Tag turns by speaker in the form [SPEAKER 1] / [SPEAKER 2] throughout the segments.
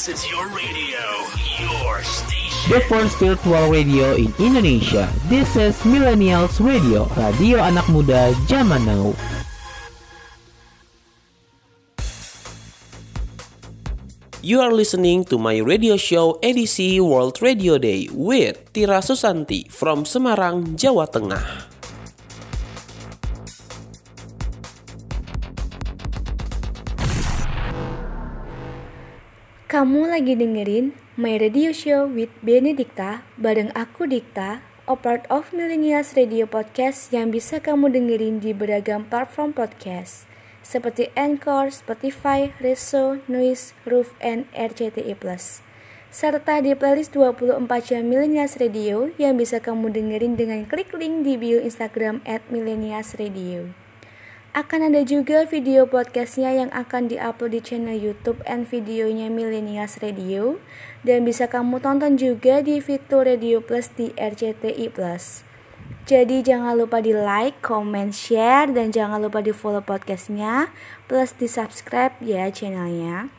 [SPEAKER 1] This is your radio, your station.
[SPEAKER 2] The first virtual radio in Indonesia. This is Millennials Radio, radio anak muda zaman now.
[SPEAKER 3] You are listening to my radio show edisi World Radio Day with Tira Susanti from Semarang, Jawa Tengah.
[SPEAKER 4] Kamu lagi dengerin My Radio Show with Benedikta bareng aku Dikta, a part of Millennials Radio Podcast yang bisa kamu dengerin di beragam platform podcast seperti Anchor, Spotify, Reso, Noise, Roof, and RCTI+. Serta di playlist 24 jam Millennials Radio yang bisa kamu dengerin dengan klik link di bio Instagram at Radio. Akan ada juga video podcastnya yang akan diupload di channel YouTube and videonya Millennials Radio dan bisa kamu tonton juga di fitur Radio Plus di RCTI Plus. Jadi jangan lupa di like, comment, share, dan jangan lupa di follow podcastnya plus di subscribe ya channelnya.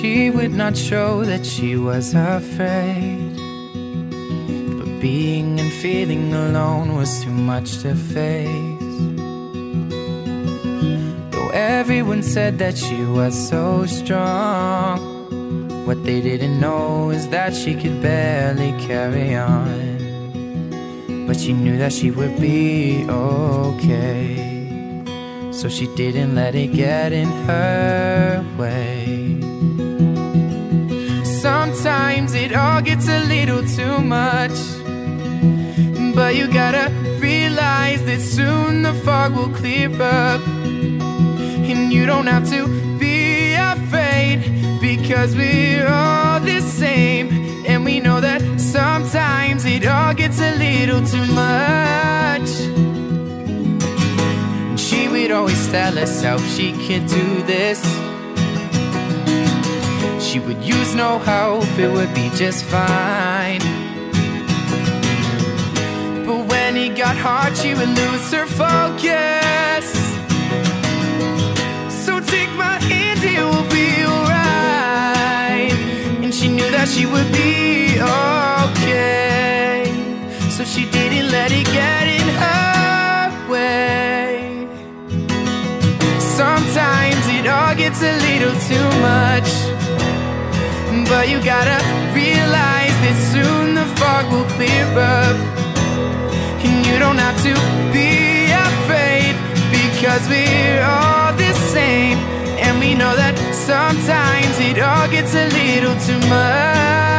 [SPEAKER 5] She would not show that she was afraid. But being and feeling alone was too much to face. Though everyone said that she was so strong, what they didn't know is that she could barely carry on. But she knew that she would be okay. So she didn't let it get in her way. It all gets a little too much. But you gotta realize that soon the fog will clear up. And you don't have to be afraid because we're all the same. And we know that sometimes it all gets a little too much. She would always tell herself she could do this. She would use no help, it would be just fine. But when it got hard, she would lose her focus. So take my hand, it will be alright. And she knew that she would be okay. So she didn't let it get in her way. Sometimes it all gets a little too much. But you gotta realize that soon the fog will clear up. And you don't have to be afraid because we're all the same. And we know that sometimes it all gets a little too much,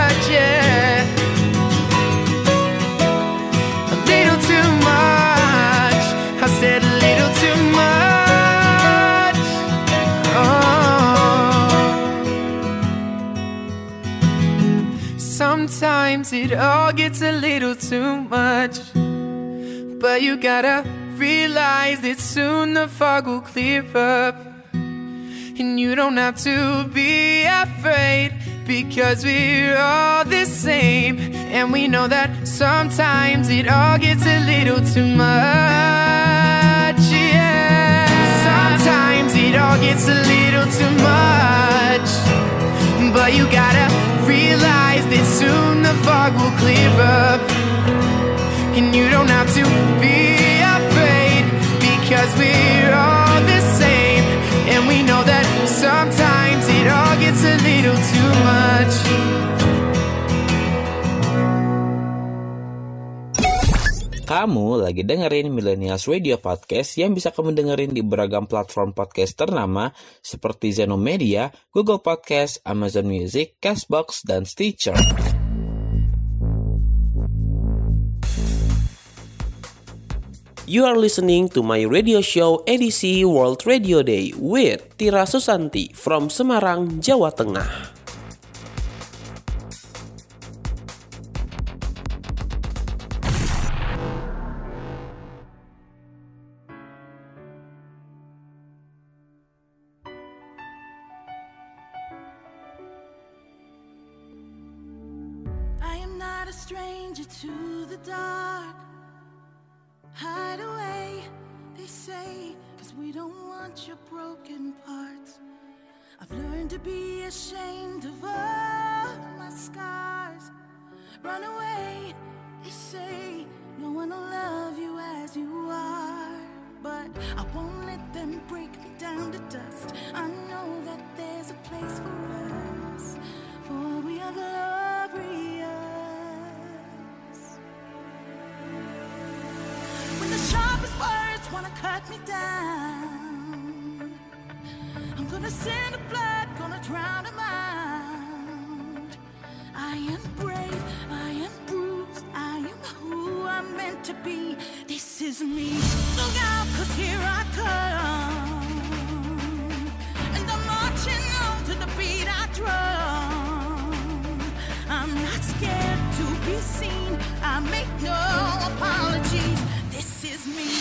[SPEAKER 5] You gotta realize that soon the fog will clear up. And you don't have to be afraid because we're all the same. And we know that sometimes it all gets a little too much. Yeah. Sometimes it all gets a little too much. But you gotta realize that soon the fog will clear up. And you don't have to be afraid because we're all the same. And we know that sometimes it all gets a little too much.
[SPEAKER 3] Kamu lagi dengerin Millennials Radio Podcast yang bisa kamu dengerin di beragam platform podcast ternama seperti Zeno Media, Google Podcast, Amazon Music, Castbox, dan Stitcher. You are listening to my radio show edisi World Radio Day with Tira Susanti from Semarang, Jawa Tengah.
[SPEAKER 6] I am not a
[SPEAKER 7] stranger to the dark. Your broken parts. I've learned to be ashamed of all my scars. Run away, they say, no one will love you as you are. But I won't let them break me down to dust. I know that there's a place for us, for we are glorious. When the sharpest words wanna cut me down, gonna send the blood, gonna drown them out. I am brave, I am bruised, I am who I'm meant to be. This is me. Look out, cause here I come. And I'm marching on to the beat I drum. I'm not scared to be seen. I make no apologies. This is me.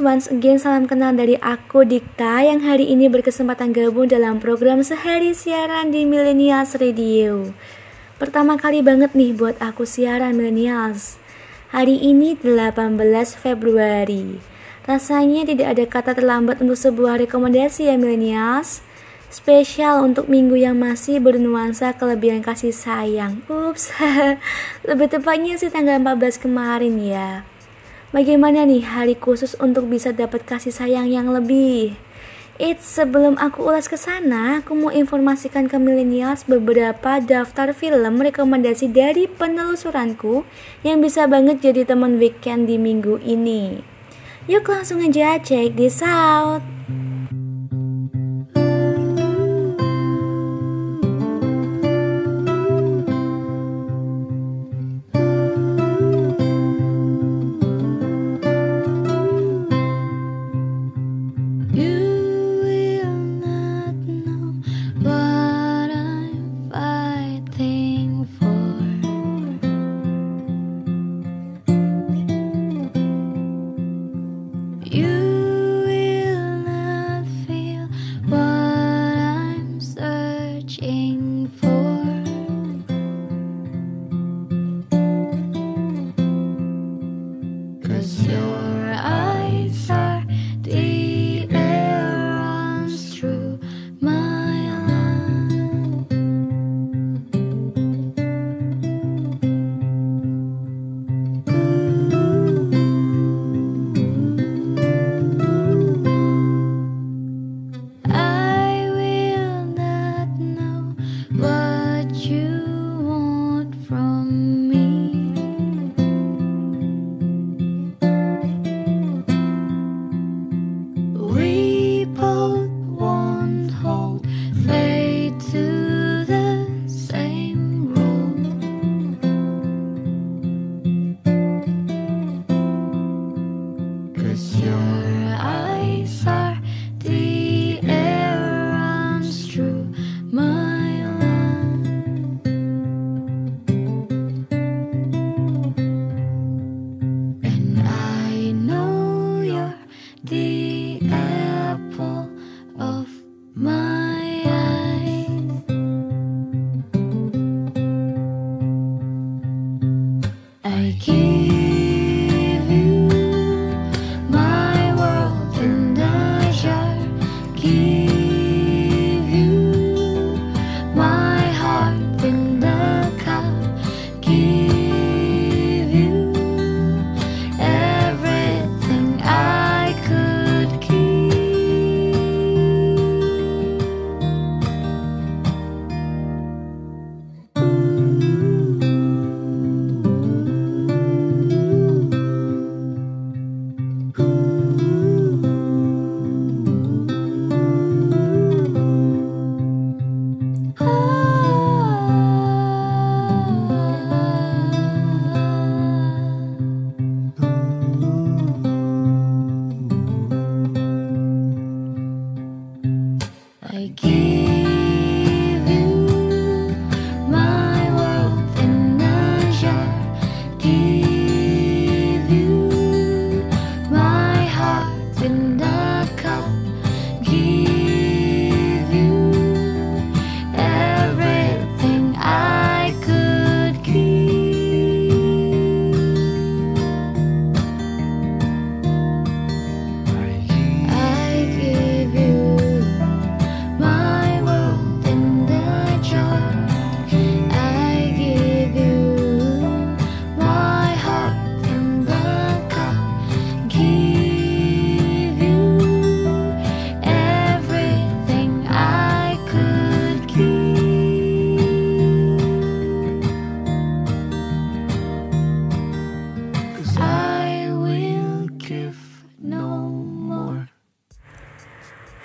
[SPEAKER 4] Once again salam kenal dari aku Dikta yang hari ini berkesempatan gabung dalam program sehari siaran di Millennials Radio. Pertama kali banget nih buat aku siaran millennials. Hari ini 18 Februari. Rasanya tidak ada kata terlambat untuk sebuah rekomendasi ya millennials. Spesial untuk minggu yang masih bernuansa kelebihan kasih sayang. Ups, lebih tepatnya sih tanggal 14 kemarin ya. Bagaimana nih hari khusus untuk bisa dapat kasih sayang yang lebih? Eits, sebelum aku ulas ke sana, aku mau informasikan ke millennials beberapa daftar film rekomendasi dari penelusuranku yang bisa banget jadi teman weekend di minggu ini. Yuk langsung aja check this out.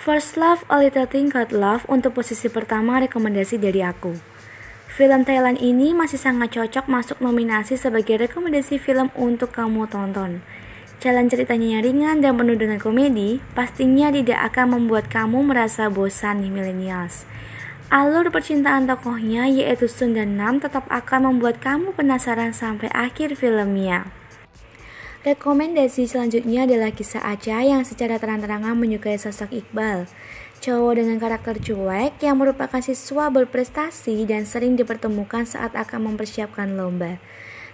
[SPEAKER 4] First Love, A Little Thing Called Love untuk posisi pertama rekomendasi dari aku. Film Thailand ini masih sangat cocok masuk nominasi sebagai rekomendasi film untuk kamu tonton. Jalan ceritanya yang ringan dan penuh dengan komedi, pastinya tidak akan membuat kamu merasa bosan nih millennials. Alur percintaan tokohnya yaitu Sun dan Nam tetap akan membuat kamu penasaran sampai akhir filmnya. Rekomendasi selanjutnya adalah kisah Aca yang secara terang-terangan menyukai sosok Iqbal. Cowok dengan karakter cuek yang merupakan siswa berprestasi dan sering dipertemukan saat akan mempersiapkan lomba.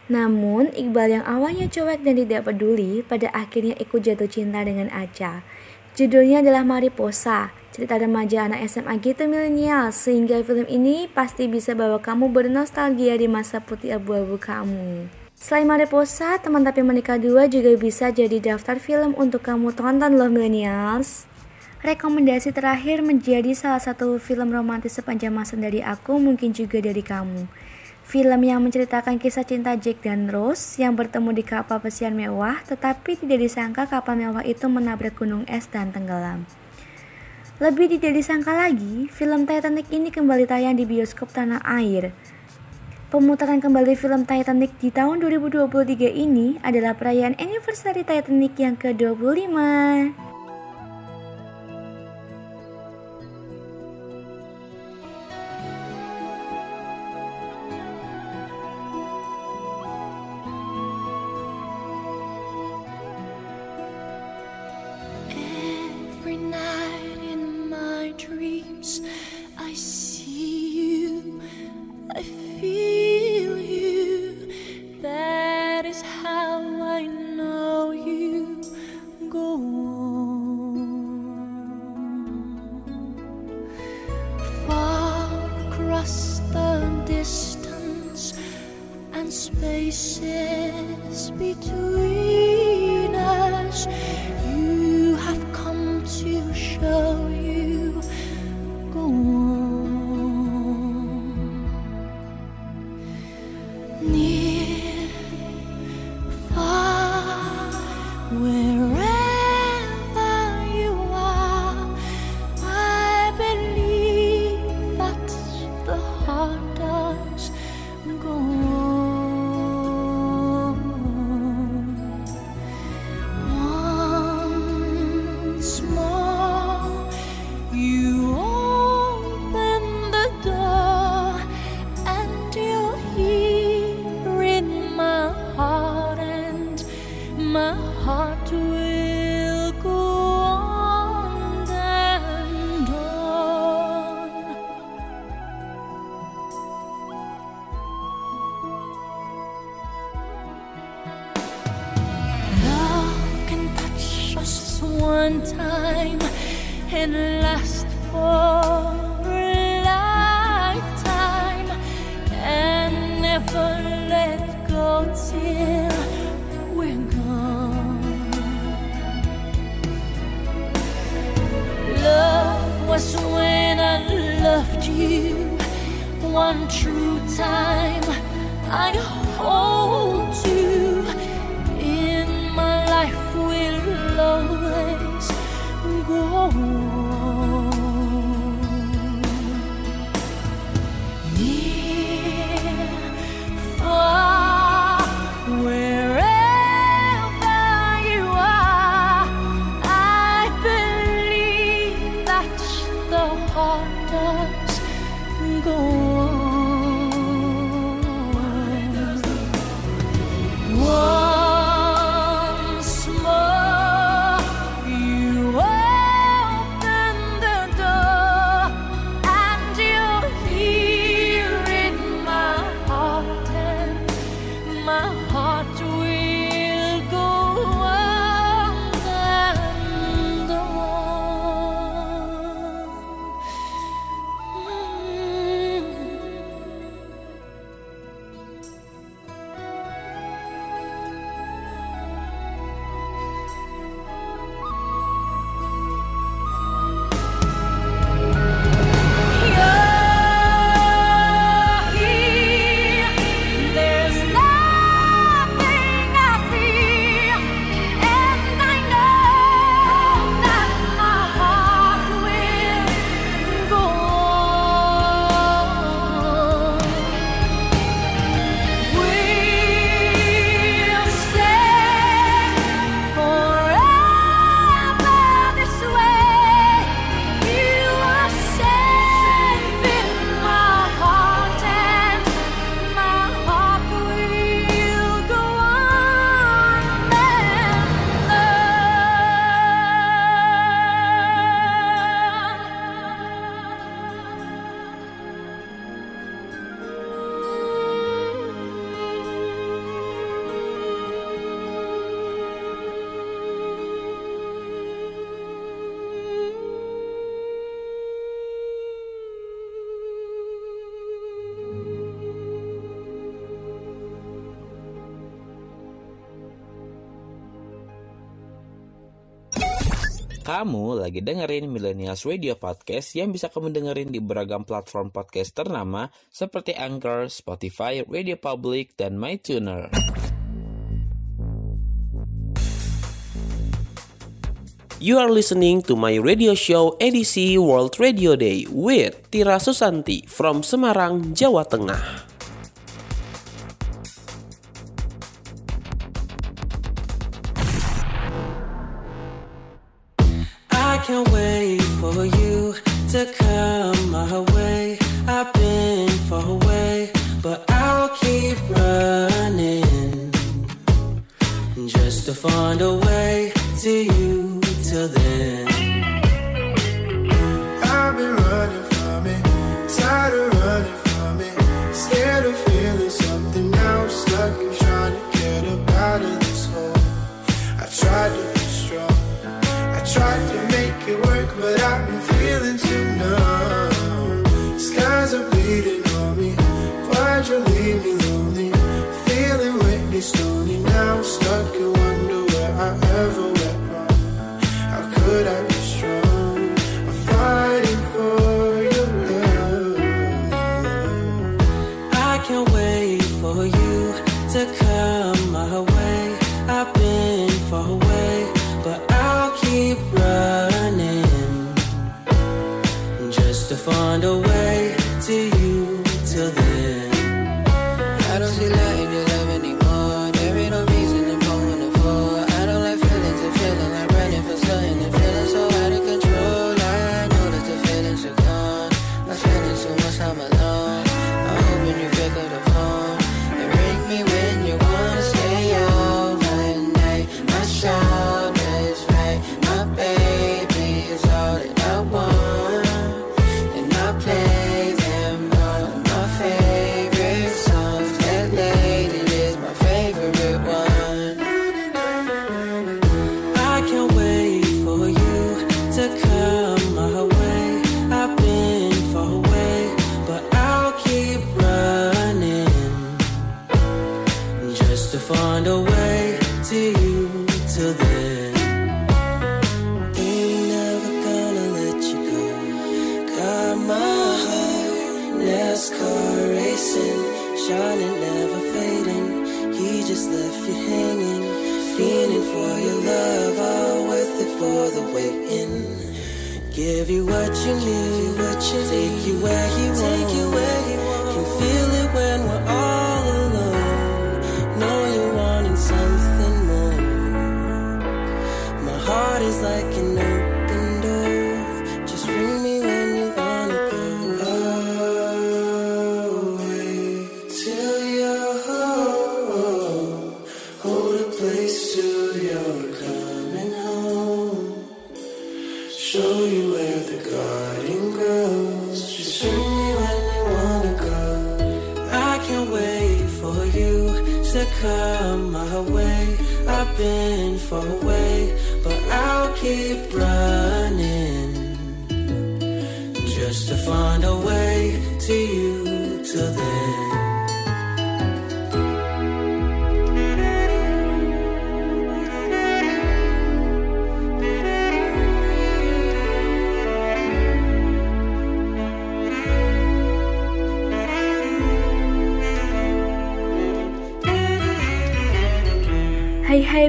[SPEAKER 4] Namun, Iqbal yang awalnya cuek dan tidak peduli, pada akhirnya ikut jatuh cinta dengan Aca. Judulnya adalah Mariposa, cerita remaja anak SMA gitu milenial, sehingga film ini pasti bisa bawa kamu bernostalgia di masa putih abu-abu kamu. Selain Mariposa, Teman Tapi Menikah 2 juga bisa jadi daftar film untuk kamu tonton loh millennials. Rekomendasi terakhir menjadi salah satu film romantis sepanjang masa dari aku mungkin juga dari kamu. Film yang menceritakan kisah cinta Jack dan Rose yang bertemu di kapal pesiar mewah, tetapi tidak disangka kapal mewah itu menabrak gunung es dan tenggelam. Lebih tidak disangka lagi, film Titanic ini kembali tayang di bioskop tanah air. Pemutaran kembali film Titanic di tahun 2023 ini adalah perayaan anniversary Titanic yang ke-25.
[SPEAKER 6] Is how I know you go on. Far across the distance and spaces between us. You have come to show you go on. One time and last for a lifetime and never let go till we're gone. Love was when I loved you one true time. I hold you always go
[SPEAKER 3] Kamu lagi dengerin Millennials Radio Podcast yang bisa kamu dengerin di beragam platform podcast ternama seperti Anchor, Spotify, Radio Public, dan MyTuner.
[SPEAKER 8] You are listening to my radio show edisi World Radio Day with Tira Susanti from Semarang, Jawa Tengah. Can't wait for you to come my way. I've been far away, but I'll keep running just to find a way to you till then.
[SPEAKER 9] I've been feeling too numb. Skies are bleeding on me, why'd you leave me lonely? Feeling now,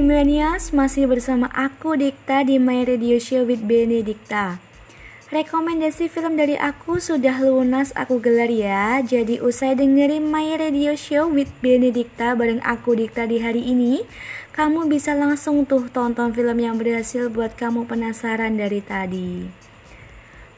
[SPEAKER 4] Hai masih bersama aku Dikta di My Radio Show with Benedikta. Rekomendasi film dari aku sudah lunas aku gelar ya. Jadi usai dengerin My Radio Show with Benedikta bareng aku Dikta di hari ini, kamu bisa langsung tuh tonton film yang berhasil buat kamu penasaran dari tadi.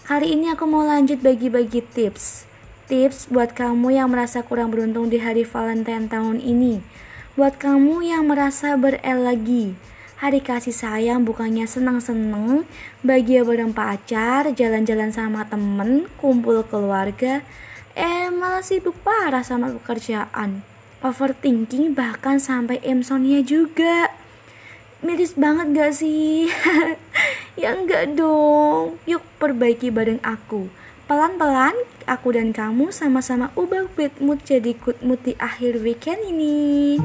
[SPEAKER 4] Kali ini aku mau lanjut bagi-bagi tips. Tips buat kamu yang merasa kurang beruntung di hari Valentine tahun ini. Buat kamu yang merasa berelagi, hari kasih sayang bukannya senang-senang, bahagia bareng pacar, jalan-jalan sama temen, kumpul keluarga, eh malah sibuk parah sama pekerjaan. Overthinking bahkan sampai insomnia juga. Miris banget gak sih? ya enggak dong. Yuk perbaiki bareng aku. Pelan-pelan, aku dan kamu sama-sama ubah bad mood jadi good mood di akhir weekend ini.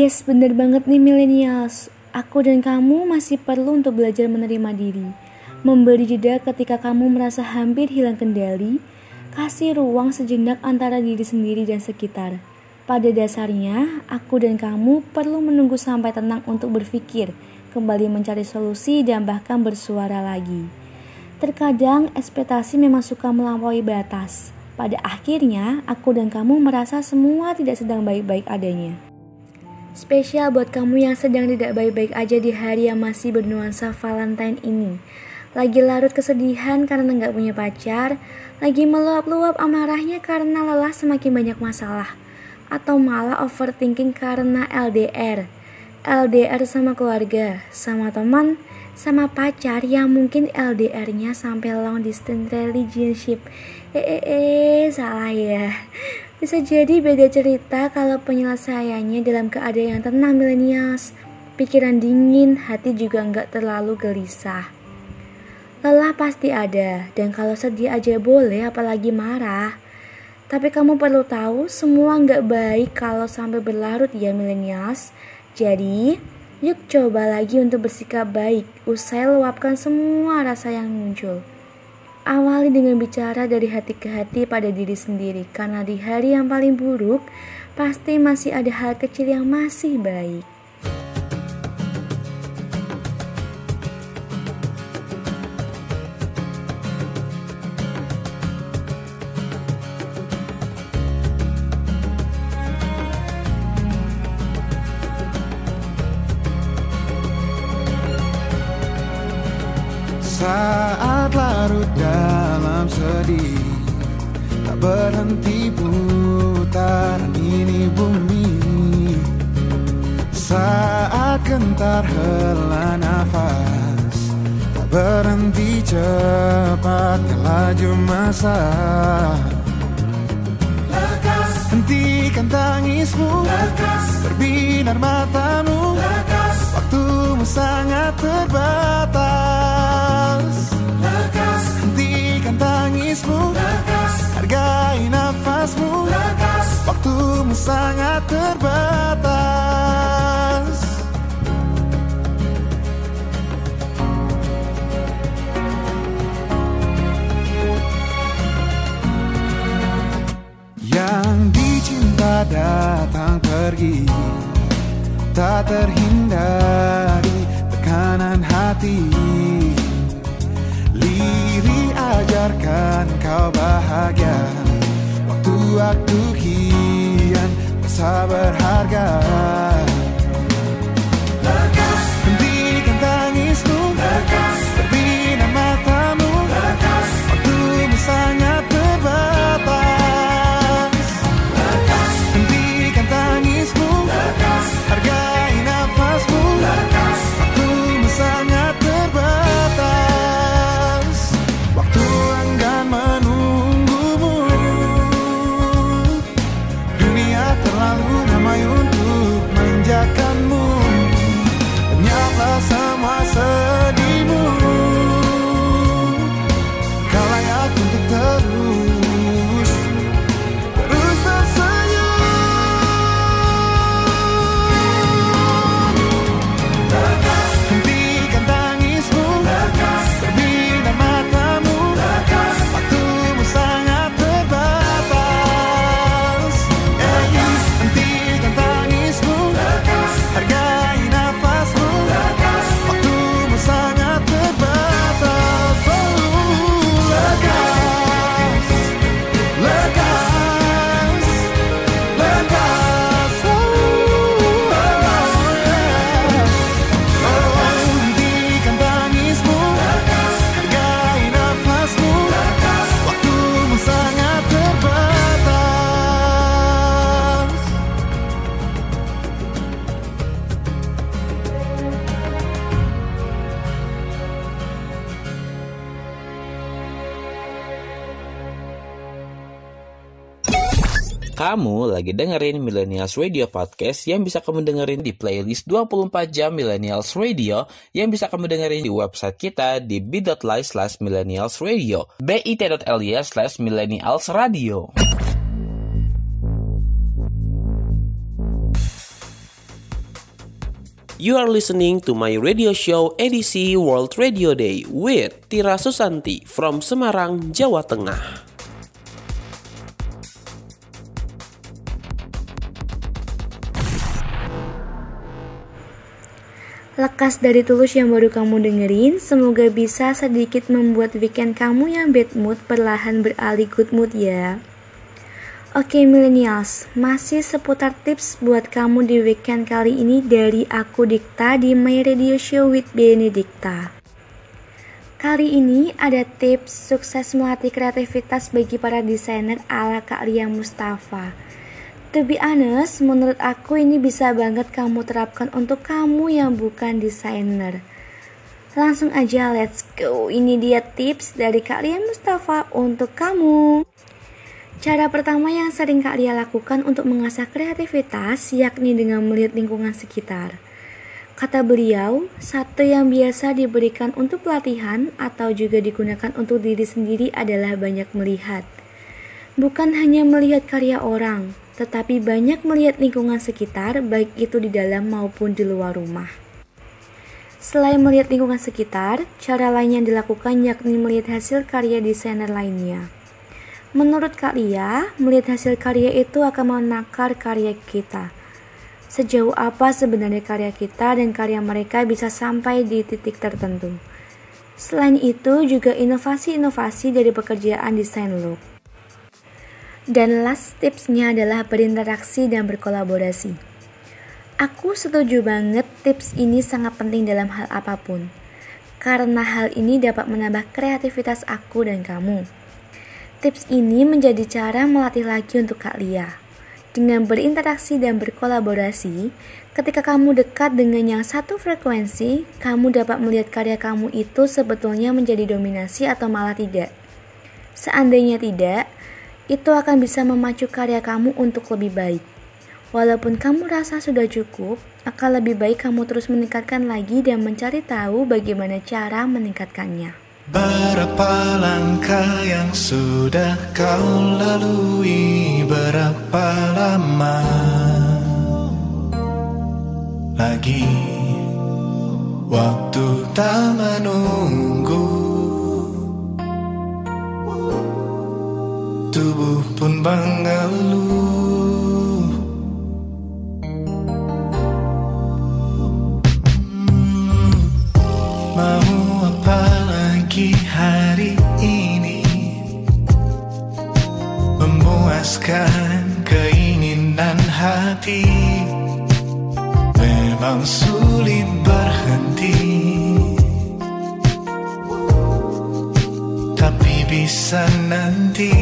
[SPEAKER 4] Yes, bener banget nih millennials. Aku dan kamu masih perlu untuk belajar menerima diri. Memberi jeda ketika kamu merasa hampir hilang kendali, kasih ruang sejenak antara diri sendiri dan sekitar. Pada dasarnya, aku dan kamu perlu menunggu sampai tenang untuk berpikir, kembali mencari solusi dan bahkan bersuara lagi. Terkadang ekspektasi memang suka melampaui batas. Pada akhirnya, aku dan kamu merasa semua tidak sedang baik-baik adanya. Spesial buat kamu yang sedang tidak baik-baik aja di hari yang masih bernuansa Valentine ini. Lagi larut kesedihan karena nggak punya pacar, lagi meluap-luap amarahnya karena lelah semakin banyak masalah, atau malah overthinking karena LDR. LDR sama keluarga, sama teman, sama pacar yang mungkin LDR-nya sampai long distance relationship. Eh, eh, eh, salah ya. Bisa jadi beda cerita kalau penyelesaiannya dalam keadaan yang tenang milenials. Pikiran dingin, hati juga nggak terlalu gelisah. Lelah pasti ada, dan kalau sedih aja boleh apalagi marah. Tapi kamu perlu tahu semua nggak baik kalau sampai berlarut ya milenials. Jadi, yuk coba lagi untuk bersikap baik usai luapkan semua rasa yang muncul. Awali dengan bicara dari hati ke hati pada diri sendiri, karena di hari yang paling buruk pasti masih ada hal kecil yang masih baik.
[SPEAKER 5] Larut dalam sedih. Tak berhenti putaran ini bumi. Saat
[SPEAKER 10] Sebentar hela nafas Tak berhenti cepatnya laju masa. Hentikan tangismu. Berbinar matamu. Waktumu sangat terbatas tangismu Hargai nafasmu Waktumu sangat terbatas Yang dicinta datang pergi Tak terhindari tekanan hati Liri ajarkan kau bahagia. Waktu-waktu kian masa berharga. Hentikan tangismu. Berbinar matamu. Waktumu sangat terbatas. Hentikan tangismu. Hargai nafasmu
[SPEAKER 3] Kamu lagi dengerin Millennials Radio Podcast yang bisa kamu dengerin di playlist 24 jam Millennials Radio yang bisa kamu dengerin di website kita di bit.ly slash millennials radio bit.ly slash millennials radio.
[SPEAKER 11] You are listening to my radio show edisi World Radio Day with Tira Susanti from Semarang, Jawa Tengah.
[SPEAKER 4] Lekas dari tulus yang baru kamu dengerin, semoga bisa sedikit membuat weekend kamu yang bad mood perlahan beralih good mood ya. Oke millennials, masih seputar tips buat kamu di weekend kali ini dari aku Dikta di My Radio Show with Benedikta. Kali ini ada tips sukses melatih kreativitas bagi para desainer ala Kak Lia Mustafa. To be honest, menurut aku ini bisa banget kamu terapkan untuk kamu yang bukan desainer. Langsung aja let's go. Ini dia tips dari Kak Lia Mustafa untuk kamu. Cara pertama yang sering Kak Lia lakukan untuk mengasah kreativitas yakni dengan melihat lingkungan sekitar. Kata beliau, satu yang biasa diberikan untuk pelatihan atau juga digunakan untuk diri sendiri adalah banyak melihat. Bukan hanya melihat karya orang, tetapi banyak melihat lingkungan sekitar, baik itu di dalam maupun di luar rumah. Selain melihat lingkungan sekitar, cara lain yang dilakukan yakni melihat hasil karya desainer lainnya. Menurut Kak Lia, melihat hasil karya itu akan menakar karya kita. Sejauh apa sebenarnya karya kita dan karya mereka bisa sampai di titik tertentu. Selain itu, juga inovasi-inovasi dari pekerjaan desain look. Dan last tipsnya adalah berinteraksi dan berkolaborasi. Aku setuju banget tips ini sangat penting dalam hal apa pun. Karena hal ini dapat menambah kreativitas aku dan kamu. Tips ini menjadi cara melatih lagi untuk Kak Lia. Dengan berinteraksi dan berkolaborasi, Ketika kamu dekat dengan yang satu frekuensi, kamu dapat melihat karya kamu itu sebetulnya menjadi dominasi atau malah tidak. Seandainya tidak, itu akan bisa memacu karya kamu untuk lebih baik. Walaupun kamu rasa sudah cukup, akan lebih baik kamu terus meningkatkan lagi dan mencari tahu bagaimana cara meningkatkannya.
[SPEAKER 8] Berapa langkah yang sudah kau lalui Berapa lama Lagi Waktu tak menunggu Tubuh pun mengeluh Hmm, Mau apa lagi hari ini? Memuaskan keinginan hati. Memang sulit berhenti. Tapi bisa nanti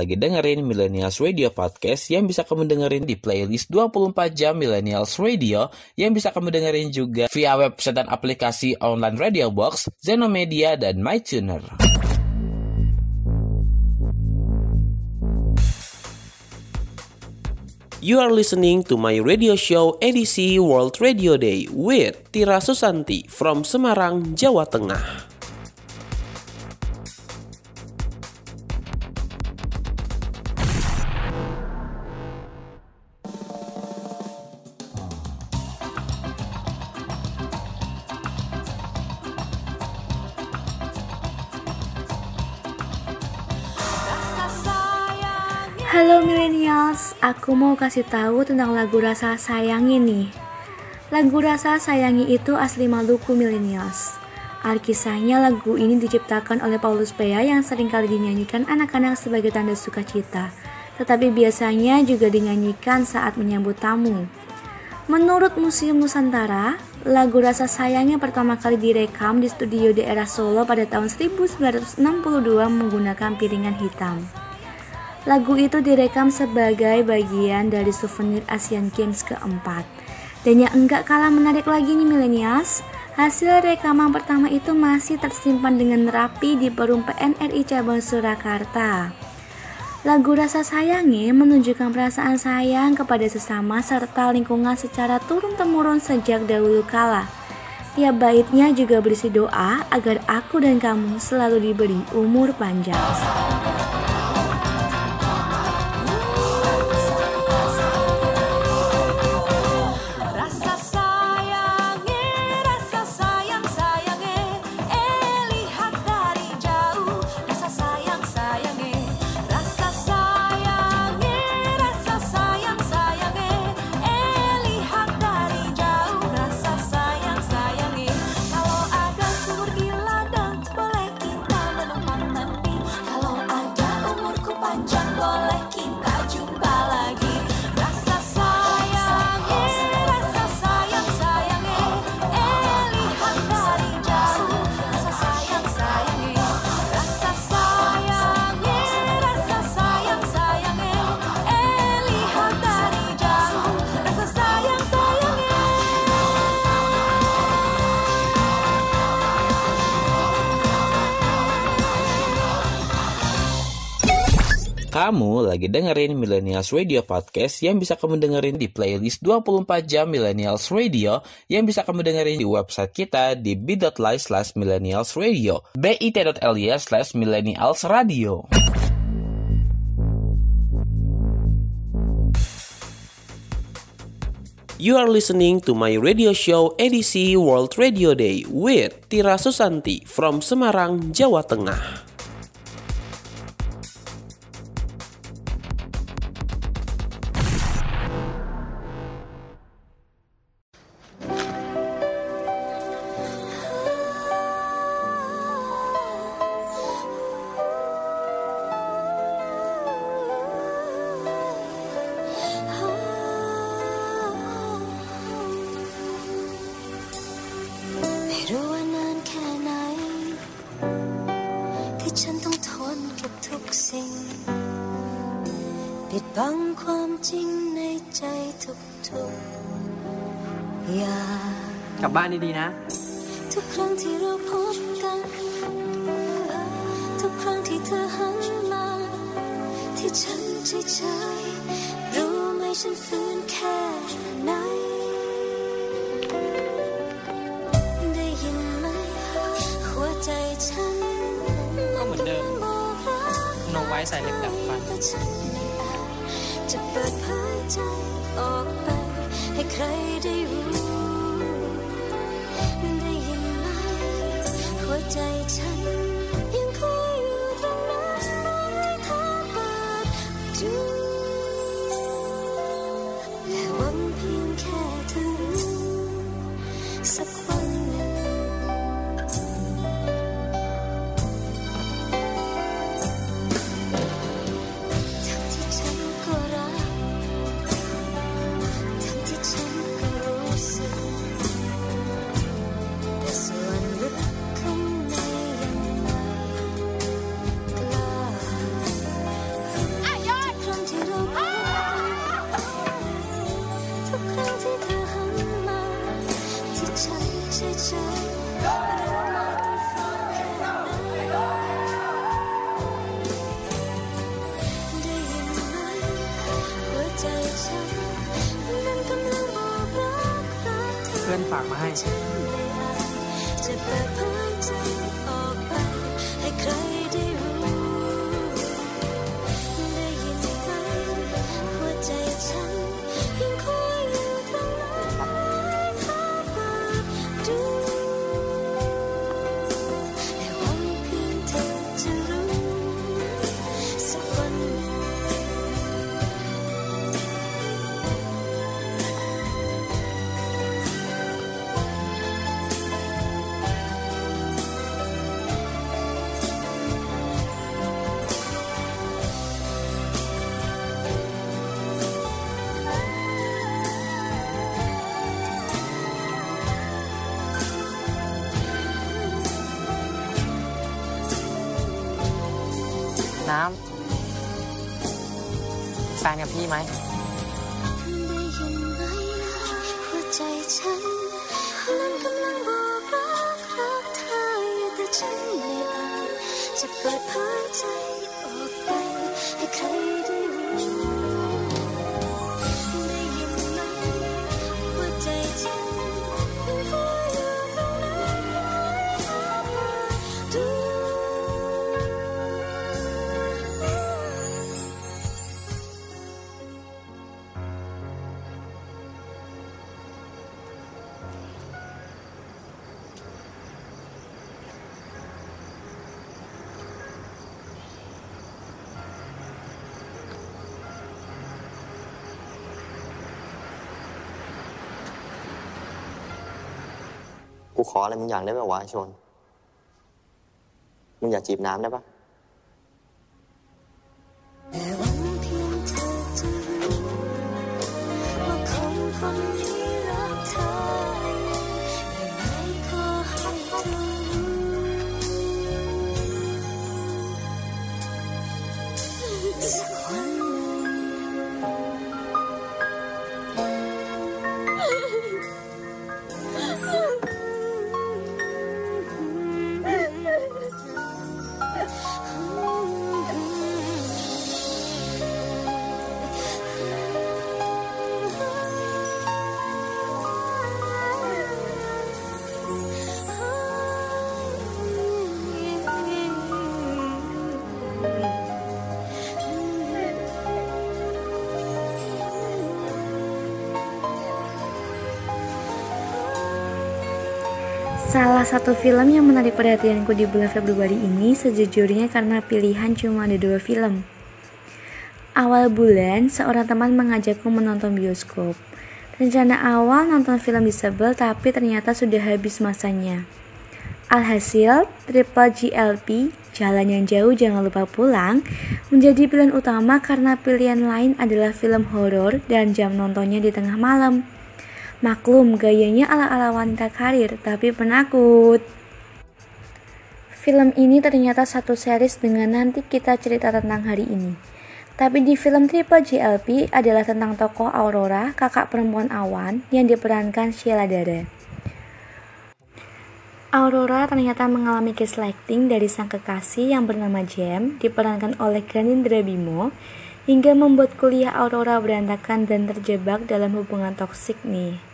[SPEAKER 8] lagi
[SPEAKER 3] dengerin Millennials Radio Podcast yang bisa kamu dengerin di playlist 24 jam Millennials Radio yang bisa kamu dengerin juga via website dan aplikasi online Radio Box, Zenomedia, dan MyTuner.
[SPEAKER 11] You are listening to my radio show edisi World Radio Day with Tira Susanti from Semarang, Jawa Tengah.
[SPEAKER 4] Aku mau kasih tahu tentang lagu Rasa Sayangi nih. Lagu Rasa Sayangi itu asli Maluku millennials. Alkisahnya lagu ini diciptakan oleh Paulus Pea yang sering kali dinyanyikan anak-anak sebagai tanda sukacita, tetapi biasanya juga dinyanyikan saat menyambut tamu. Menurut Museum Nusantara, lagu Rasa Sayangnya pertama kali direkam di studio daerah Solo pada tahun 1962 menggunakan piringan hitam. Lagu itu direkam sebagai bagian dari souvenir Asian Games keempat. Dan yang enggak kalah menarik lagi nih milenials, hasil rekaman pertama itu masih tersimpan dengan rapi di Perum PNRI Cabang Surakarta. Lagu Rasa Sayangi menunjukkan perasaan sayang kepada sesama serta lingkungan secara turun-temurun sejak dahulu kala. Tiap baitnya juga berisi doa agar aku dan kamu selalu diberi umur panjang.
[SPEAKER 3] Kamu lagi dengerin Millennials Radio Podcast yang bisa kamu dengerin di playlist 24 jam Millennials Radio yang bisa kamu dengerin di website kita di bit.ly slash millennials radio bit.ly slash millennials radio.
[SPEAKER 11] You are listening to my radio show edisi World Radio Day with Tira Susanti from Semarang, Jawa Tengah.
[SPEAKER 12] ก
[SPEAKER 13] ลับบ้านดีๆนะ
[SPEAKER 12] ทุกครั้งที่เราพบกัน ทุกครั้งที่เธอหันมา ที่ฉันเฉยๆรู้ไหมฉันฟื้นแค่ไหน ได้ยินไหมหัวใจฉัน
[SPEAKER 13] ก็เหมือนเดิม
[SPEAKER 12] บอกรัก
[SPEAKER 13] โนไว้ใส่
[SPEAKER 12] เหล็กดัดฟัน พี่ไหม
[SPEAKER 14] ขออะไรมึงอย่างได้ไหมวะไอชน มึงอยากจีบน้ำได้ปะ
[SPEAKER 4] satu film yang menarik perhatianku di bulan Februari ini sejujurnya karena pilihan cuma ada dua film. Awal bulan, seorang teman mengajakku menonton bioskop. Rencana awal nonton film Disable tapi ternyata sudah habis masanya. Alhasil, Triple GLP, Jalan yang Jauh Jangan Lupa Pulang, menjadi pilihan utama karena pilihan lain adalah film horor dan jam nontonnya di tengah malam. Maklum, gayanya ala-ala wanita karir, tapi penakut. Film ini ternyata satu series dengan nanti kita cerita tentang hari ini. Tapi di film Triple GLP adalah tentang tokoh Aurora, kakak perempuan Awan, yang diperankan Sheila Dara. Aurora ternyata mengalami gaslighting dari sang kekasih yang bernama Jem, diperankan oleh Ganindra Bimo, hingga membuat kuliah Aurora berantakan dan terjebak dalam hubungan toksik nih.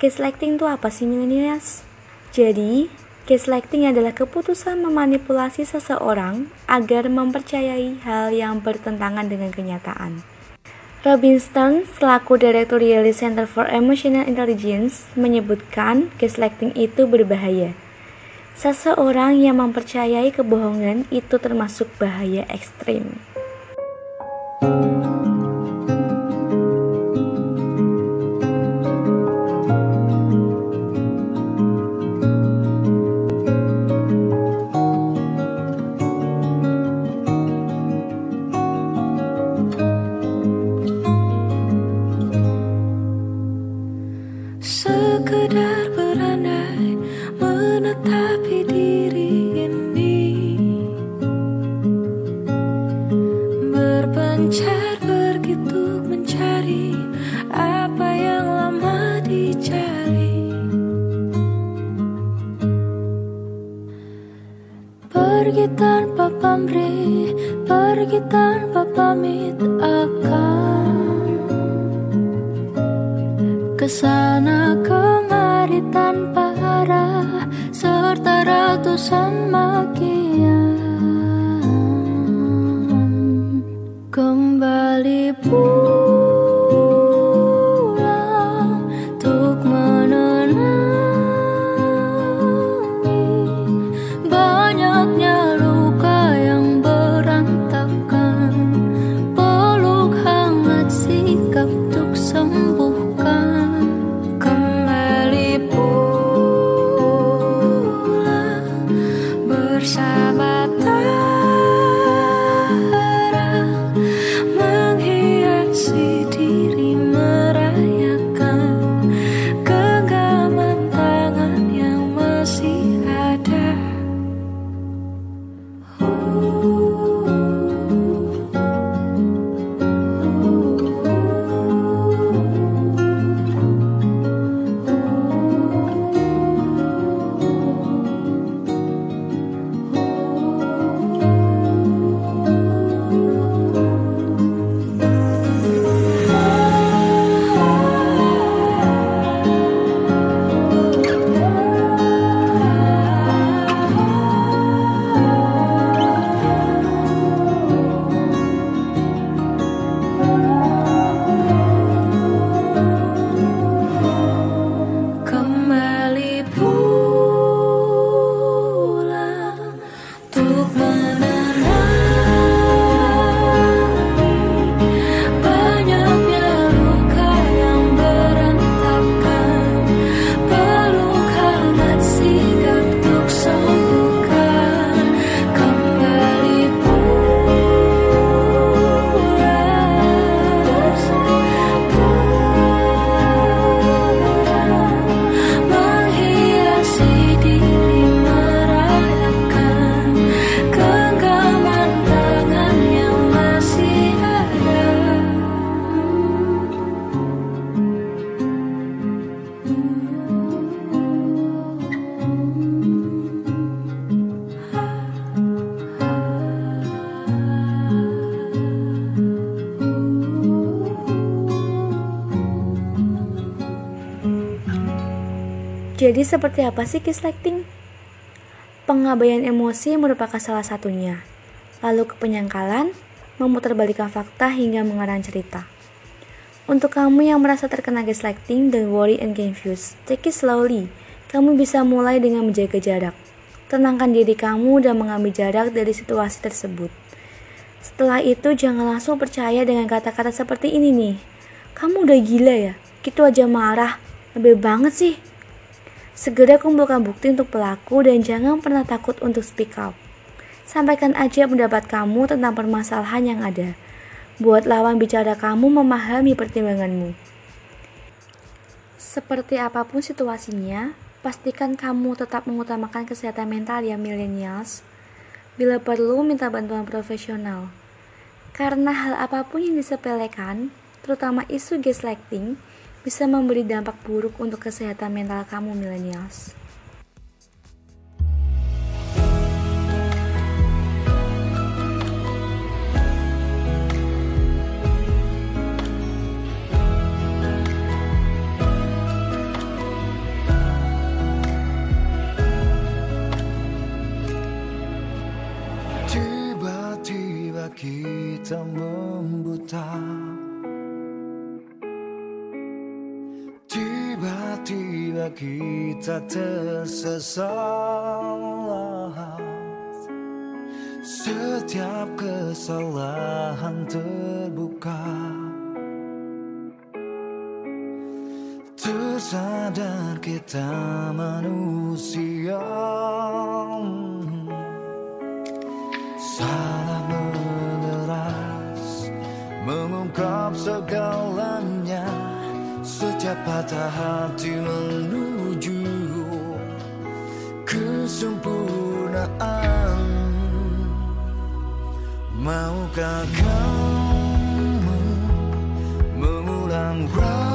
[SPEAKER 4] Gaslighting itu apa sih millennials? Jadi, gaslighting adalah keputusan memanipulasi seseorang agar mempercayai hal yang bertentangan dengan kenyataan. Robin Stern selaku Direktur Yale Center for Emotional Intelligence menyebutkan gaslighting itu berbahaya. Seseorang yang mempercayai kebohongan itu termasuk bahaya ekstrim.
[SPEAKER 6] Sekedar
[SPEAKER 4] Jadi seperti apa sih gaslighting? Pengabaian emosi merupakan salah satunya. Lalu kepenyangkalan, memutarbalikkan fakta hingga mengarang cerita. Untuk kamu yang merasa terkena gaslighting, don't worry and confused. Take it slowly. Kamu bisa mulai dengan menjaga jarak. Tenangkan diri kamu dan mengambil jarak dari situasi tersebut. Setelah itu jangan langsung percaya dengan kata-kata seperti ini nih. Kamu udah gila ya? Gitu aja marah. Lebih banget sih. Segera kumpulkan bukti untuk pelaku dan jangan pernah takut untuk speak up. Sampaikan aja pendapat kamu tentang permasalahan yang ada. Buat lawan bicara kamu memahami pertimbanganmu. Seperti apa pun situasinya, pastikan kamu tetap mengutamakan kesehatan mental ya millennials. Bila perlu minta bantuan profesional. Karena hal apa pun yang disepelekan, terutama isu gaslighting, bisa memberi dampak buruk untuk kesehatan mental kamu millennials.
[SPEAKER 15] Tiba-tiba kita membuta Tiba-tiba kita tersesat Setiap kesalahan terbuka. Tersadar kita manusia. Salah mengeras Mengungkap segalanya Setiap patah hati menuju Kesempurnaan. Maukah kamu Mengulang rasa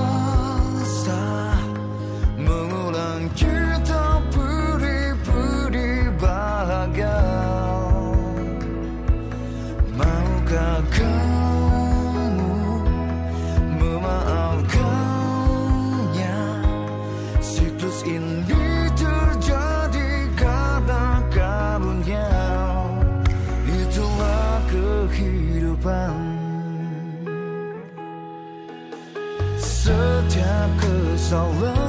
[SPEAKER 15] kesalahan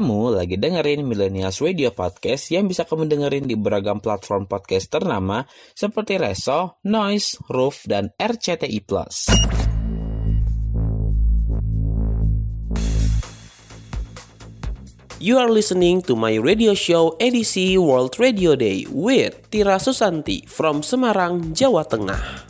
[SPEAKER 15] Kamu
[SPEAKER 3] lagi dengerin Millennials Radio Podcast yang bisa kamu dengerin di beragam platform podcast ternama seperti Reso, Noise, Roof, dan RCTI+.
[SPEAKER 11] You are listening to my radio show edisi World Radio Day with Tira Susanti from Semarang, Jawa Tengah.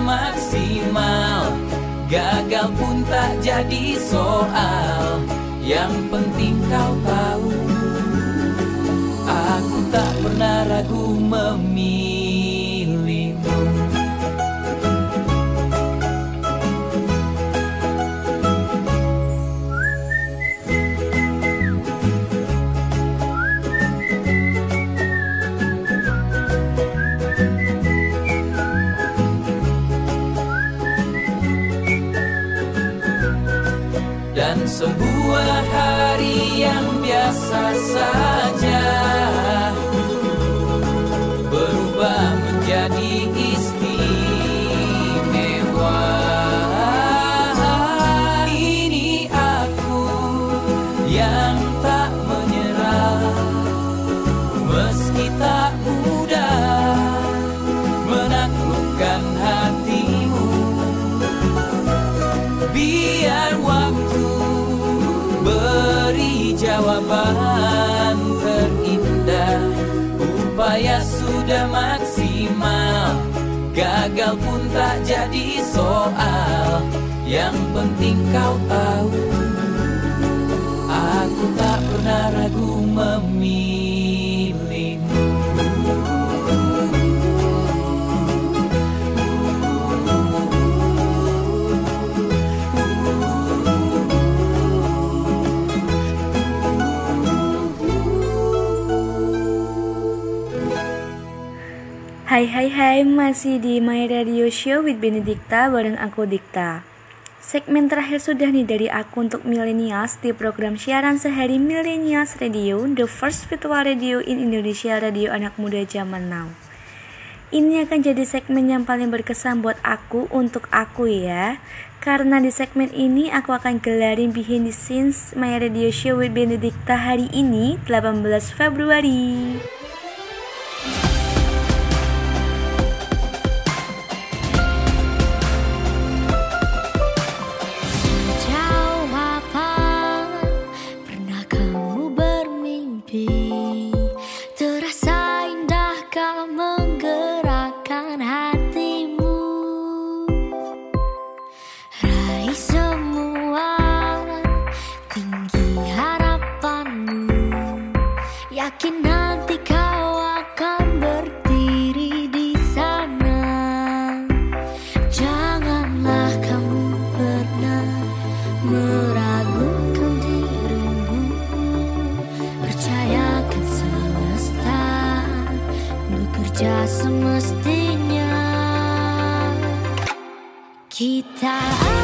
[SPEAKER 16] Maksimal. Gagal pun tak jadi soal. Yang penting kau tahu. Aku tak pernah ragu memilihmu yang biasa tak jadi soal. Yang penting kau tahu Aku tak pernah ragu memilihmu
[SPEAKER 4] Hai hai hai, masih di My Radio Show with Benedikta bareng aku Dikta. Segmen terakhir sudah nih dari aku untuk millennials di program siaran sehari Millennials Radio, the first virtual radio in Indonesia, radio anak muda zaman now. Ini akan jadi segmen yang paling berkesan buat aku untuk aku ya. Karena di segmen ini aku akan gelarin behind the scenes My Radio Show with Benedikta hari ini 18 Februari.
[SPEAKER 17] Kita akan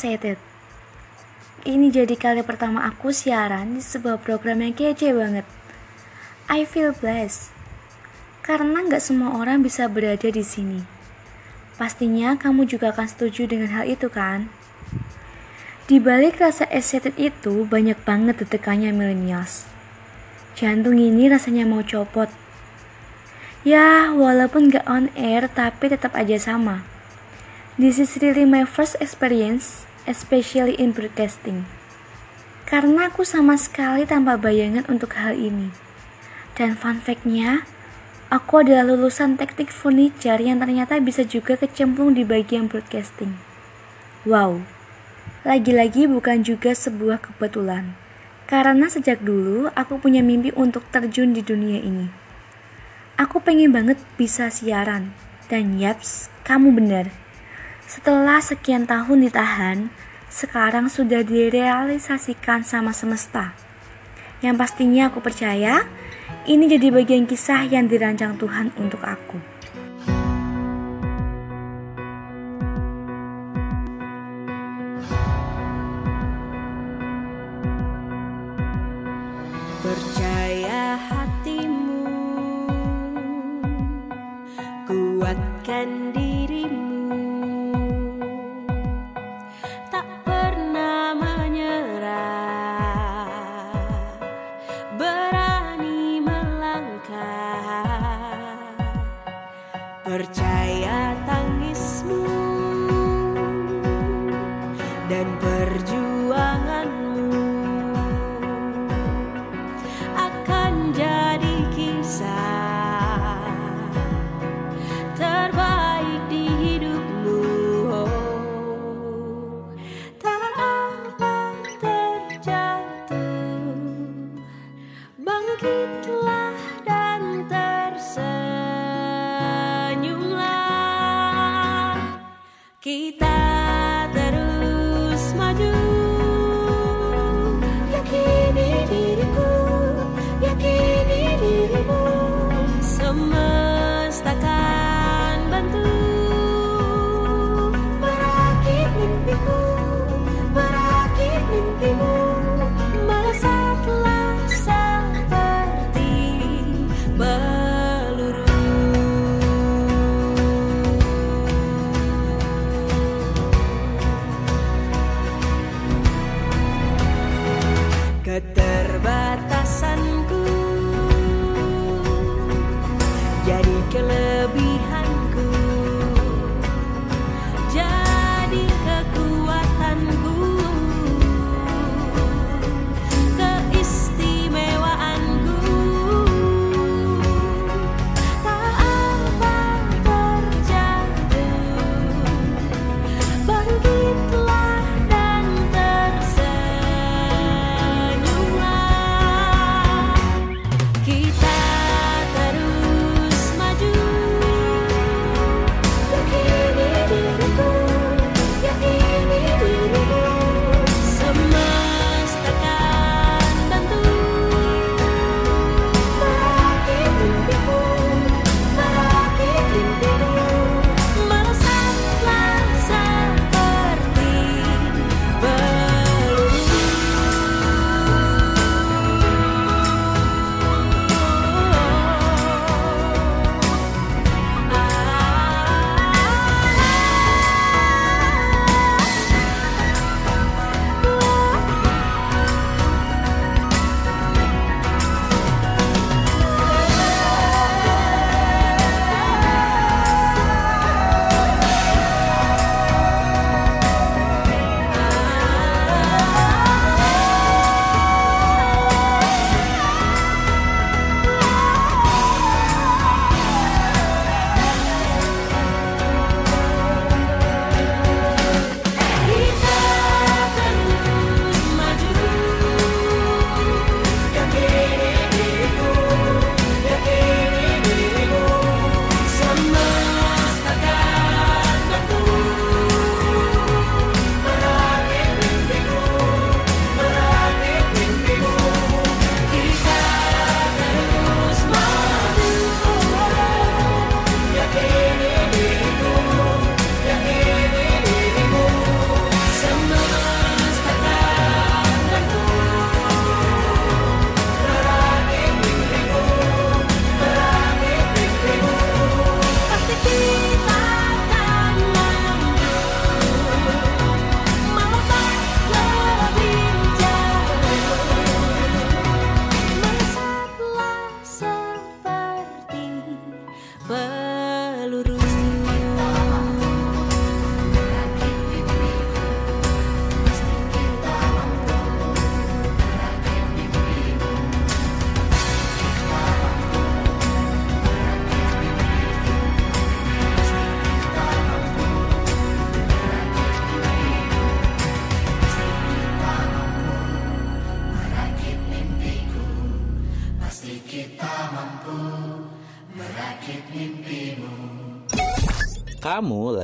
[SPEAKER 4] excited. Ini jadi kali pertama aku siaran di sebuah program yang kece banget. I feel blessed. Karena nggak semua orang bisa berada di sini. Pastinya kamu juga akan setuju dengan hal itu kan? Di balik rasa excited itu banyak banget detekannya millennials. Jantung ini rasanya mau copot. Ya, walaupun gak on air tapi tetap aja sama. This is really my first experience, especially in broadcasting. Karena aku sama sekali tanpa bayangan untuk hal ini. Dan fun fact-nya, aku adalah lulusan teknik furniture yang ternyata bisa juga kecemplung di bagian broadcasting. Wow, lagi-lagi bukan juga sebuah kebetulan. Karena sejak dulu aku punya mimpi untuk terjun di dunia ini. Aku pengen banget bisa siaran. Dan yaps, kamu benar. Setelah sekian tahun ditahan, sekarang sudah direalisasikan sama semesta. Yang pastinya aku percaya, ini jadi bagian kisah yang dirancang Tuhan untuk aku.
[SPEAKER 18] Percaya hatimu Kuatkan dirimu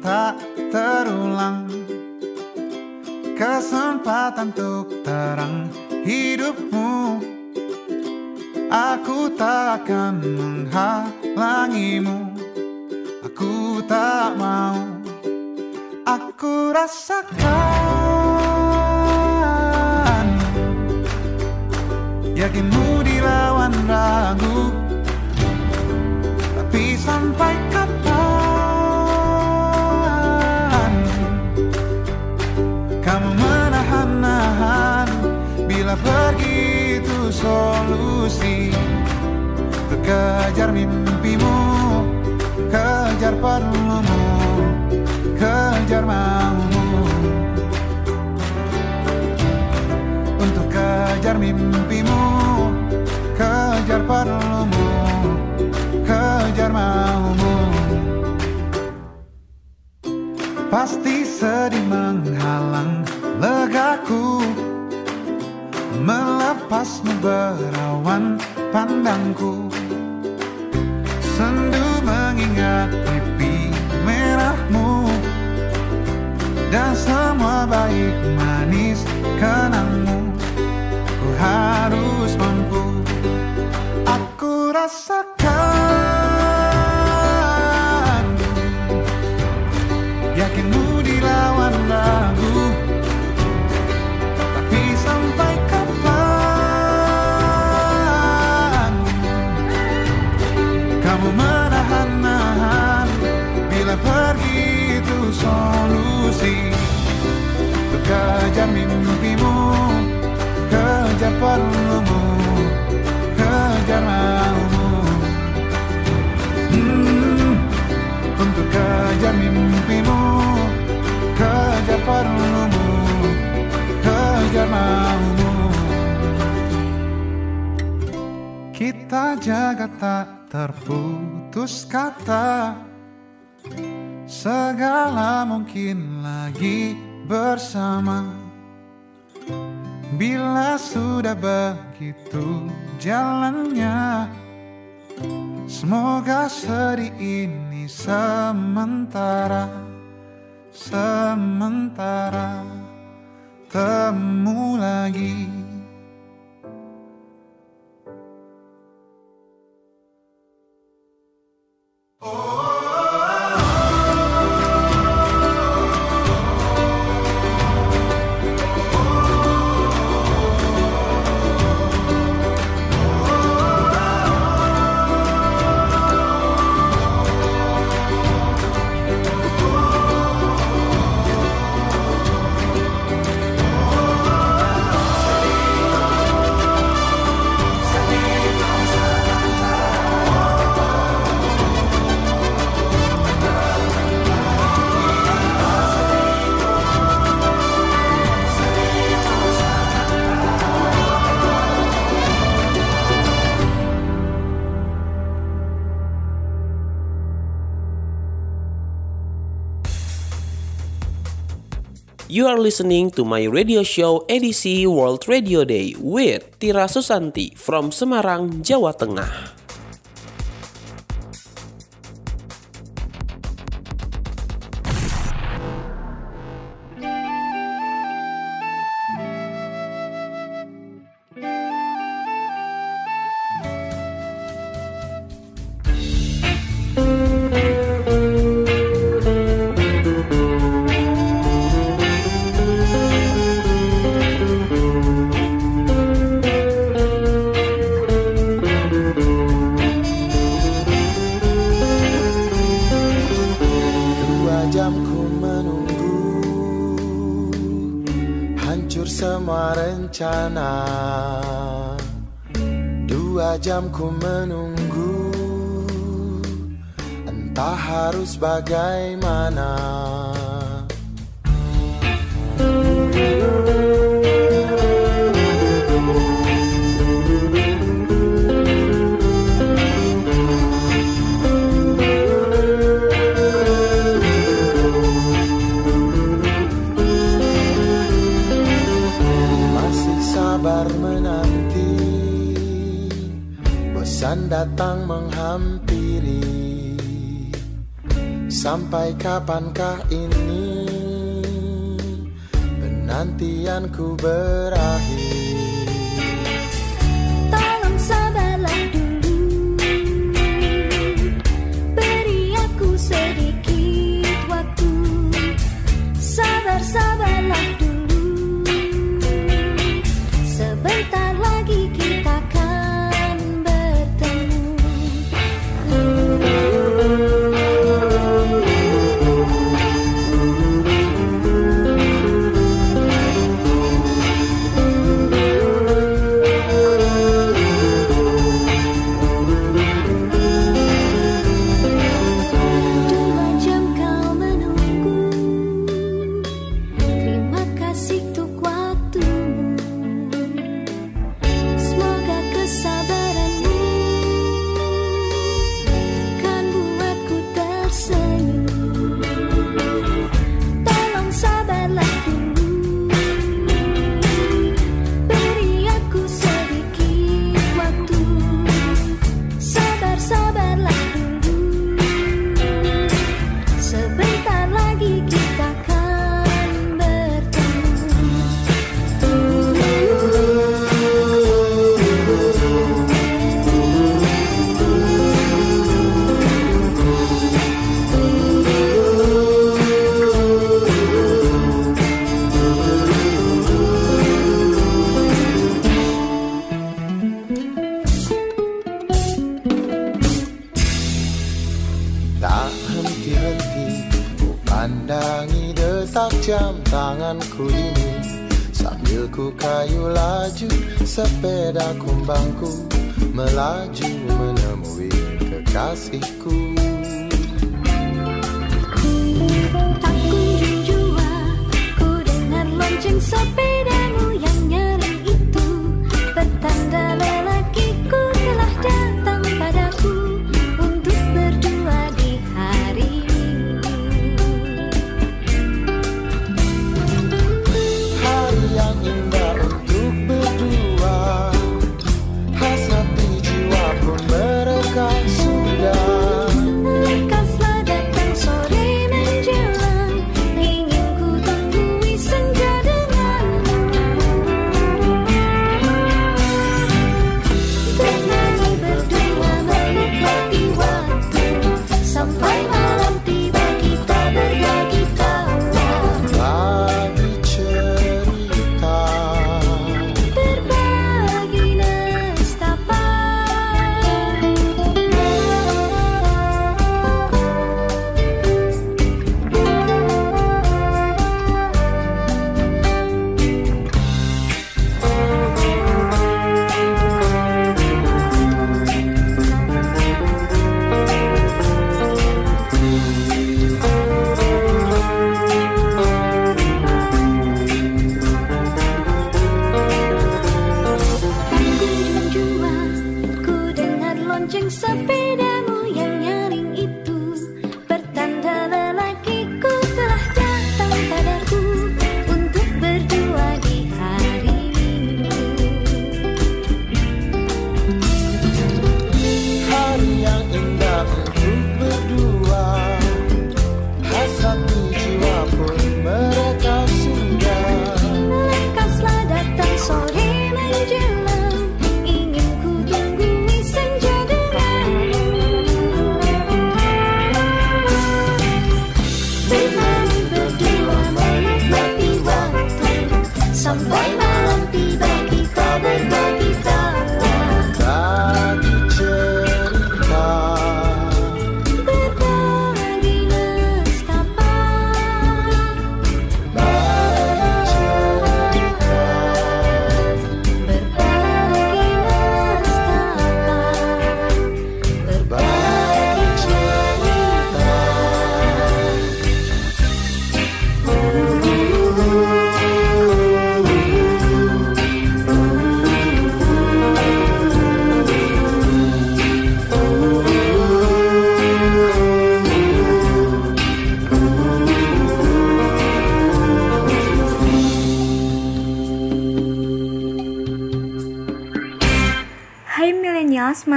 [SPEAKER 10] Tak terulang. Kesempatan untuk terang hidupmu. Aku tak akan menghalangimu. Aku tak mau. Aku rasakan Yakinmu dilawan ragu solusi. Untuk kejar mimpimu Kejar perlumu Kejar maumu. Untuk kejar mimpimu Kejar perlumu Kejar maumu. Pasti sedih menghalang legaku Melepasmu berawan pandangku. Sendu mengingat pipi merahmu. Dan semua baik manis kenangmu. Ku harus mampu. Aku rasakan. Yakinmu dilawan ragu Kamu menahan-nahan Bila pergi itu solusi. Untuk kejar mimpimu Kejar perlumu Kejar maumu. Hmm, Untuk kejar mimpimu Kejar perlumu Kejar maumu. Kita jaga tak terputus kata. Segala mungkin lagi bersama. Bila sudah begitu jalannya Semoga sedih ini sementara Sementara. Temu lagi
[SPEAKER 15] listening to my radio show edisi World Radio Day with Tira Susanti from Semarang, Jawa Tengah.
[SPEAKER 19] Sambil kayu laju, sepeda kumbangku Melaju menemui kekasihku.
[SPEAKER 18] Tak kunjung jua Ku dengar lonceng
[SPEAKER 4] sepeda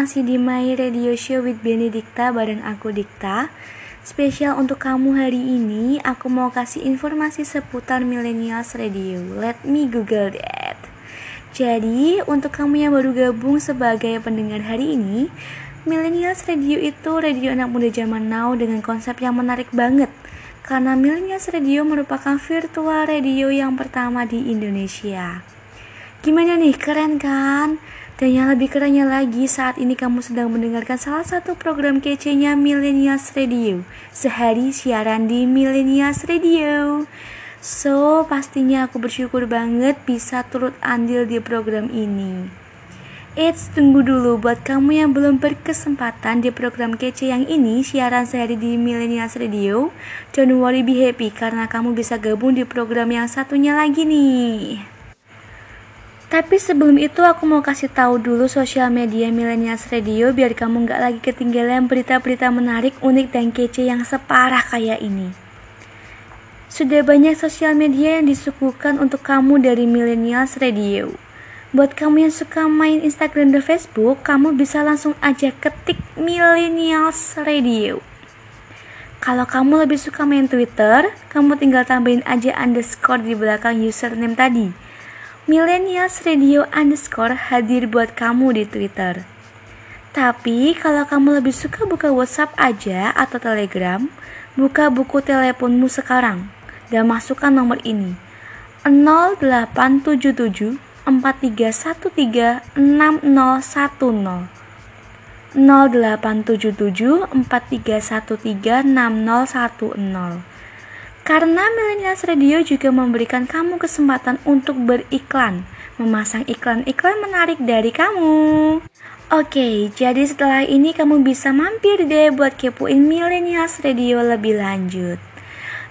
[SPEAKER 4] masih di My Radio Show with Benedikta bareng aku Dikta. Spesial untuk kamu hari ini, aku mau kasih informasi seputar Millennials Radio. Let me google that. Jadi, untuk kamu yang baru gabung sebagai pendengar hari ini, Millennials Radio itu radio anak muda zaman now dengan konsep yang menarik banget. Karena Millennials Radio merupakan virtual radio yang pertama di Indonesia. Gimana nih, keren kan? Dan yang lebih kerennya lagi, saat ini kamu sedang mendengarkan salah satu program kece-nya Millennials Radio. Sehari siaran di Millennials Radio. So, pastinya aku bersyukur banget bisa turut andil di program ini. Eits, tunggu dulu buat kamu yang belum berkesempatan di program kece yang ini siaran sehari di Millennials Radio. Don't worry be happy karena kamu bisa gabung di program yang satunya lagi nih. Tapi sebelum itu aku mau kasih tahu dulu sosial media Millennials Radio biar kamu nggak lagi ketinggalan berita-berita menarik, unik dan kece yang separah kayak ini. Sudah banyak sosial media yang disuguhkan untuk kamu dari Millennials Radio. Buat kamu yang suka main Instagram dan Facebook, kamu bisa langsung aja ketik Millennials Radio. Kalau kamu lebih suka main Twitter, kamu tinggal tambahin aja underscore di belakang username tadi. Millennials Radio underscore hadir buat kamu di Twitter. Tapi kalau kamu lebih suka buka WhatsApp aja atau Telegram, buka buku teleponmu sekarang dan masukkan nomor ini 0877 4313 6010 0877 4313 6010 Karena Millennials Radio juga memberikan kamu kesempatan untuk beriklan, memasang iklan-iklan menarik dari kamu. Oke, jadi setelah ini kamu bisa mampir deh buat kepoin Millennials Radio lebih lanjut.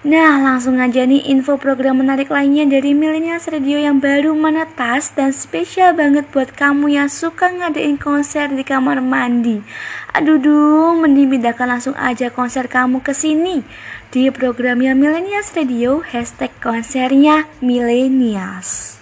[SPEAKER 4] Nah, langsung aja nih info program menarik lainnya dari Millennials Radio yang baru menetas dan spesial banget buat kamu yang suka ngadain konser di kamar mandi. Aduh duh, mending pindahkan langsung aja konser kamu ke sini di programnya Millennials Radio hashtag konsernya Millennials.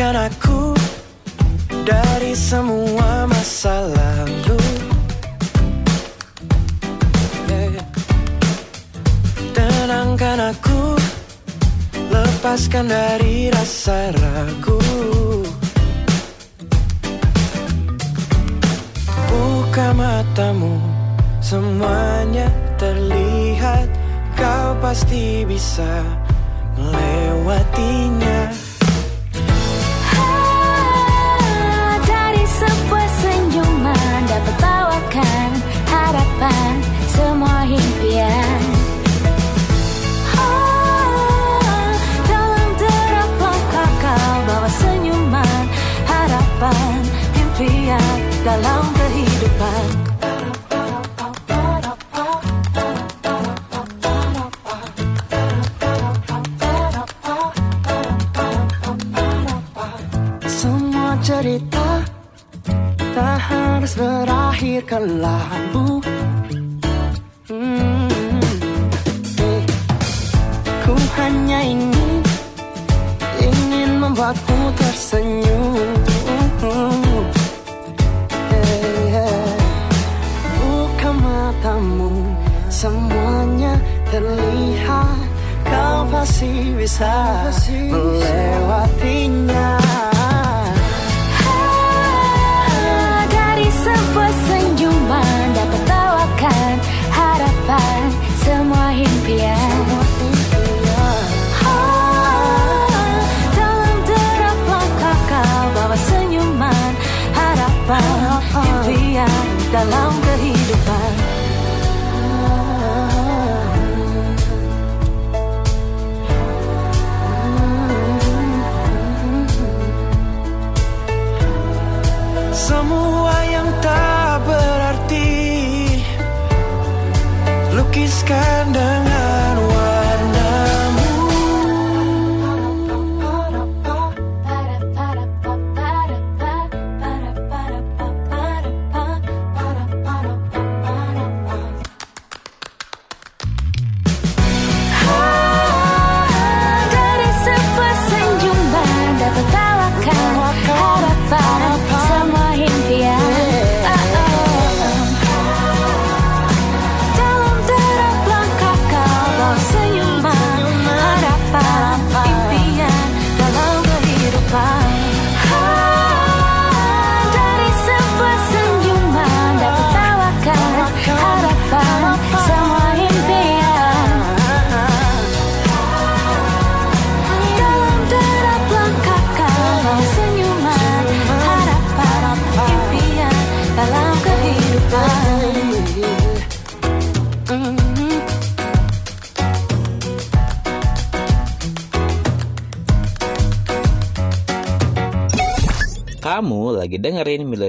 [SPEAKER 9] Bebaskan aku dari semua masa lalu. Tenangkan aku Lepaskan dari rasa ragu. Buka matamu Semuanya terlihat. Kau pasti bisa melewatinya
[SPEAKER 20] bawakan harapan semua impian. Oh, dalam derap langkah kau bawa senyuman harapan impian dalam
[SPEAKER 18] 啦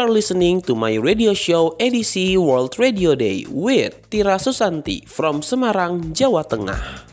[SPEAKER 6] You are listening to my radio show edisi World Radio Day with Tira Susanti from Semarang, Jawa Tengah.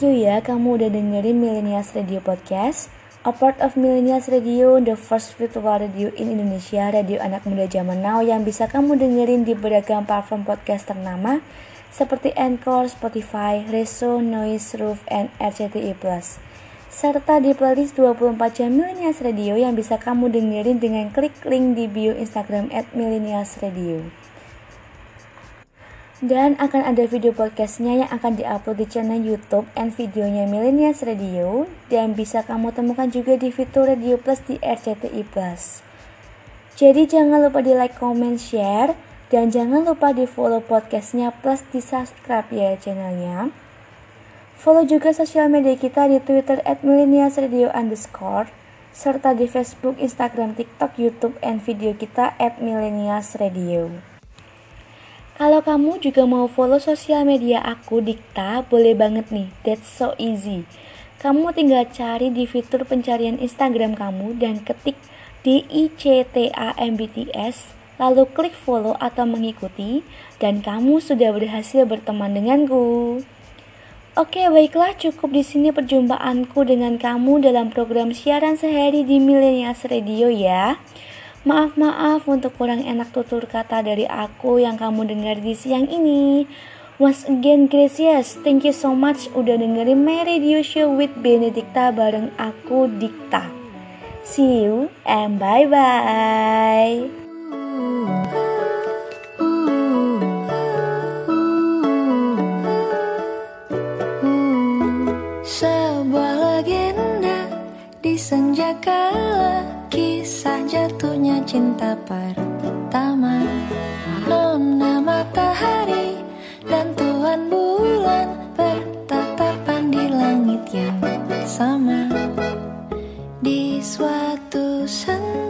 [SPEAKER 4] Thank you ya kamu udah dengerin Millennials Radio Podcast. A part of Millennials Radio, the first virtual radio in Indonesia, radio anak muda zaman now yang bisa kamu dengerin di beragam platform podcast ternama seperti Anchor, Spotify, Reso, Noise, Roof, and RCTI+. Serta di playlist 24 jam Millennials Radio yang bisa kamu dengerin dengan klik link di bio Instagram at Millennials Radio. Dan akan ada video podcastnya yang akan diupload di channel YouTube and videonya Millennials Radio dan bisa kamu temukan juga di fitur Radio Plus di RCTI Plus. Jadi jangan lupa di like, comment, share, dan jangan lupa di follow podcastnya plus di subscribe ya channelnya. Follow juga sosial media kita di Twitter at Radio underscore serta di Facebook, Instagram, TikTok, YouTube, and video kita at Millennials Radio. Kalau kamu juga mau follow sosial media aku Dikta, boleh banget nih. That's so easy. Kamu tinggal cari di fitur pencarian Instagram kamu dan ketik DICTAMBTS, lalu klik follow atau mengikuti, dan kamu sudah berhasil berteman denganku. Oke, baiklah cukup di sini perjumpaanku dengan kamu dalam program siaran sehari di Millennials Radio ya. Maaf-maaf untuk kurang enak tutur kata dari aku yang kamu dengar di siang ini. Once again, gracias. Thank you so much udah dengerin my radio show with Benedikta bareng aku, Dikta. See you and bye-bye.
[SPEAKER 6] Sebuah legenda di senja kala Kisah jatuhnya cinta pertama. Nona matahari dan Tuhan bulan Bertatapan di langit yang sama. Di suatu senja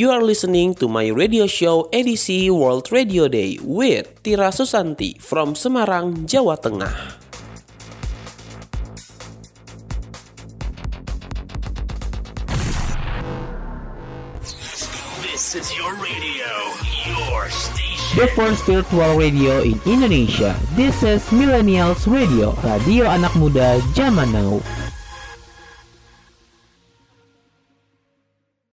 [SPEAKER 11] You are listening to my radio show edisi World Radio Day with Tira Susanti from Semarang, Jawa Tengah.
[SPEAKER 1] This is your radio, your station.
[SPEAKER 3] The first virtual radio in Indonesia. This is Millennials Radio, radio anak muda zaman now.